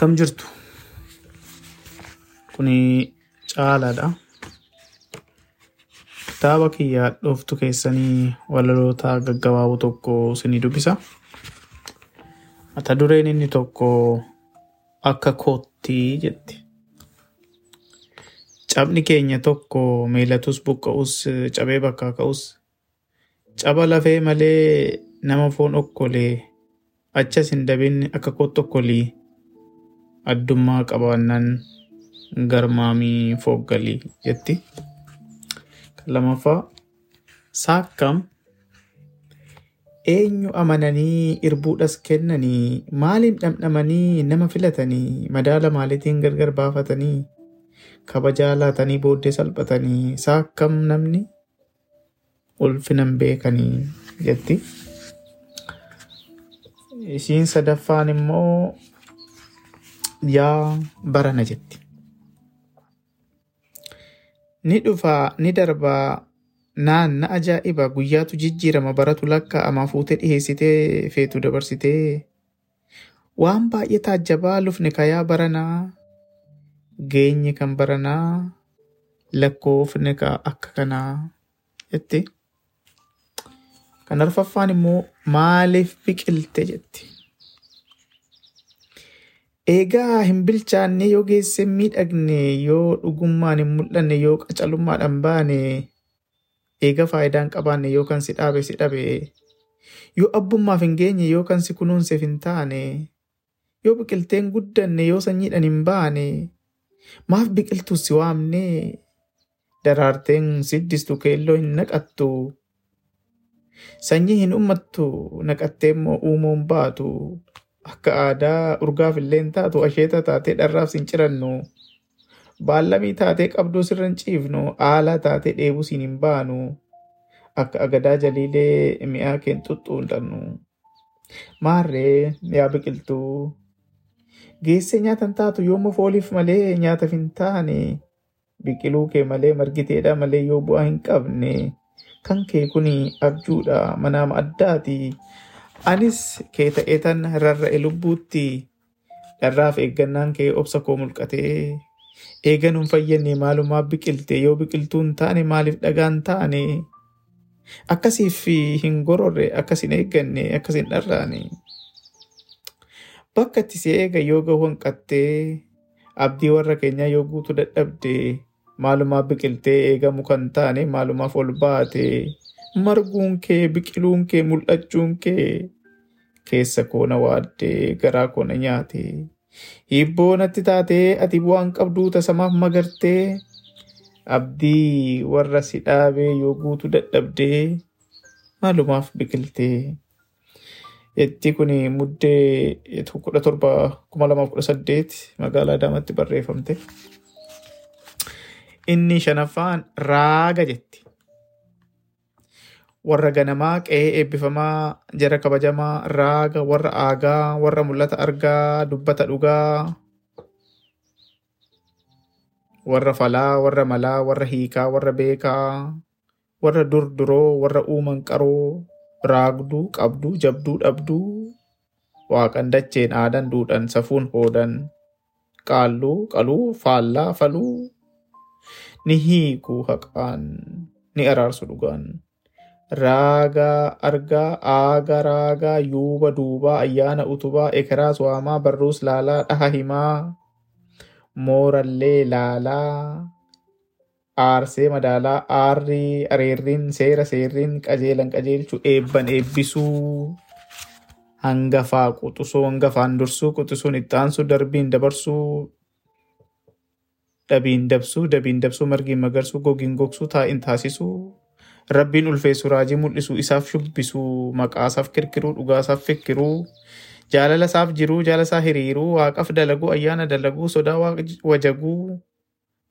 Akkam jirtu? Kuni caalaadha. Kitaaba kiyyaa dhooftu keessanii walaloota gaggabaaboo tokko isinii dubbisa. Mata dureen inni tokko akka koottii jetti. Cabni keenya tokko miilatus buqqa'us cabee bakkaa ka'us caba lafee malee nama foon okkolee achas hin dabin akka kootti okkolii addummaa qabaannaan garmaamii fooggalii jetti. Lamaffaa saakkam eenyu amananii irbuudhas kennanii maaliin dhamdhamanii nama filatanii madaala maaliitiin gargar baafatanii kabajaa laatanii booddee salphatanii saakkam namni ulfinan beekanii jetti. Isiin sadaffaan immoo yaa barana jetti. Ni dhufaa ni darbaa naan na ajaa'iba guyyaatu jijjiirama baratu lakkaa'ama fuutee dhiheessitee feetu dabarsitee waan baay'ee taajjabaa lufne kayaa baranaa geenye kan baranaa lakkoofne ka akka kanaa jetti. Kan arfaffaan immoo maaliif biqilte jetti. Eegaa hin bilchaanne yoo geesse miidhagne yoo dhugummaan hin mul'anne yoo qacalummaadhaan baane eega faayidaan qabaanne yoo kan si dhaabe si dhabe. Yoo abbummaaf hin geenye yoo kan si kunuunseef hin taane. Yoo biqilteen guddanne yoo sanyiidhaan hin baane. Maaf biqiltuu si waamne? Daraarteen siddistu keelloo hin naqattu. Sanyii hin ummattu naqattee immoo baatu akka aadaa urgaaf illee taatu asheeta taatee dharraaf sin cirannu baallamii taatee qabduu sirra hin ciifnu aalaa taatee dheebuu siin hin baanu akka agadaa jaliilee mi'aa keen xuxxuundannu maarree yaa biqiltuu. Geessee nyaatan taatu yoommoo fooliif malee nyaataaf hin taane. Biqiluu kee malee margiteedha malee yoo bu'aa hin qabne. Kan kee kuni abjuudha manaama addaati anis kee ta'eetan rarra'e lubbuutti dharraaf eeggannaan kee obsa koo mulqatee. Eegan hin fayyenne maalumaa biqilte yoo biqiltuun taane maaliif dhagaan taane? Akkasiif hin gororre akkas hin eegganne akkas hin dharraane. Bakka itti si eega yoo gahu hanqattee abdii warra keenyaa yoo guutuu dadhabde maalumaa biqiltee eegamu kan taane maalumaaf ol baate marguun kee biqiluun kee mul'achuun kee keessa koona waaddee garaa koona nyaate hibboo natti taatee ati bu'aan qabduu tasamaaf magartee abdii warra si dhaabee yoo guutuu dadhabdee maalumaaf biqiltee. Jetti kun muddee kudha torba kuma lamaaf kudha saddeet magaalaa Adaamaatti barreeffamte. Inni shanaffaan raaga jetti. Warra ganamaa qe'ee eebbifamaa jara kabajamaa raaga warra aagaa warra mul'ata argaa dubbata dhugaa warra falaa warra malaa warra hiikaa warra beekaa warra durduroo warra uuman qaroo raagduu qabduu jabduu dhabduu waaqan dacheen aadan duudhan safuun hoodan qaalluu qaluu faallaa faluu ni hiikuu haqaan ni araarsu dhugaan raagaa argaa aaga raagaa yuuba duubaa ayyaana utubaa ekeraas waamaa barruus laalaa dhaha himaa moorallee laalaa aarsee madaalaa aarrii areerriin seera seerriin qajeelan qajeelchu eebban eebbisuu hangafaa quxusuu hangafaan dursuu quxisuun itti aansuu darbiin dabarsuu dhabiin dabsuu dabiin dabsuu margiin magarsuu gogiin gogsuu taa'in taasisuu rabbiin ulfeessu raajii mul'isuu isaaf shubbisuu maqaasaaf kirkiruu dhugaasaaf fikkiruu jaalala isaaf jiruu jaalasaa hiriiruu waaqaf dalaguu ayyaana dalaguu sodaa wajaguu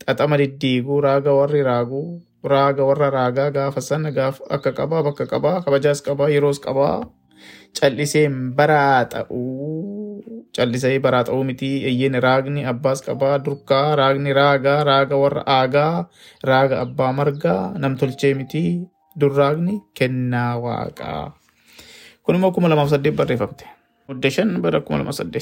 xaxama diddiiguu raaga warri raaguu raaga warra raagaa gaafa sana gaaf akka qabaa bakka qabaa kabajaas qabaa yeroos qabaa calliseen baraaxa'uu callisee baraaxa'uu miti eyyeen raagni abbaas qabaa durkaa raagni raagaa raaga warra aagaa raaga abbaa margaa namtolchee miti dur raagni kennaa waaqaa kun immoo kuma lamaaf saddeet barreeffamte. Mudde shan bara kuma lama saddeet.